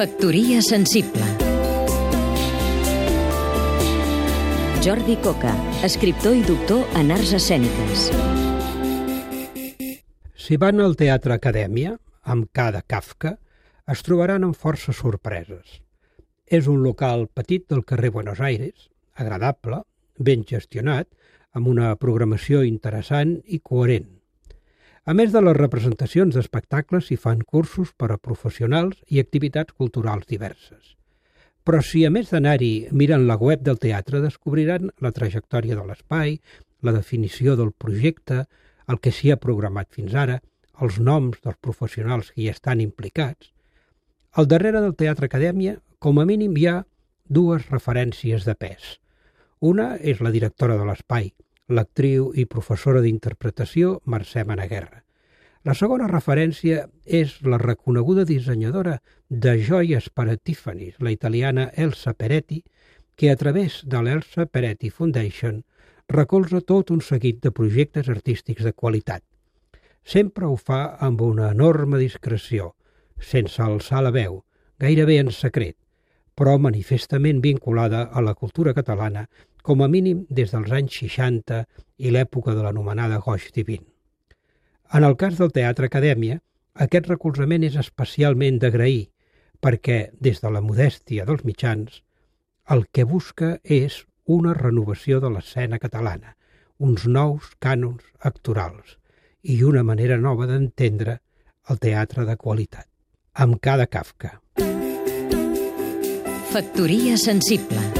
Factoria sensible Jordi Coca, escriptor i doctor en arts escèniques. Si van al Teatre Acadèmia, amb cada Kafka, es trobaran amb forces sorpreses. És un local petit del carrer Buenos Aires, agradable, ben gestionat, amb una programació interessant i coherent. A més de les representacions d'espectacles, s'hi fan cursos per a professionals i activitats culturals diverses. Però si a més d'anar-hi miren la web del teatre, descobriran la trajectòria de l'espai, la definició del projecte, el que s'hi ha programat fins ara, els noms dels professionals que hi estan implicats. Al darrere del Teatre Acadèmia, com a mínim, hi ha dues referències de pes. Una és la directora de l'espai, l'actriu i professora d'interpretació Mercè Managuerra. La segona referència és la reconeguda dissenyadora de joies per a Tiffany's, la italiana Elsa Peretti, que a través de l'Elsa Peretti Foundation recolza tot un seguit de projectes artístics de qualitat. Sempre ho fa amb una enorme discreció, sense alçar la veu, gairebé en secret, però manifestament vinculada a la cultura catalana, com a mínim des dels anys 60 i l'època de l'anomenada Goix Divin. En el cas del Teatre Acadèmia, aquest recolzament és especialment d'agrair, perquè, des de la modèstia dels mitjans, el que busca és una renovació de l'escena catalana, uns nous cànons actorals i una manera nova d'entendre el teatre de qualitat, amb cada Kafka. Factoria sensible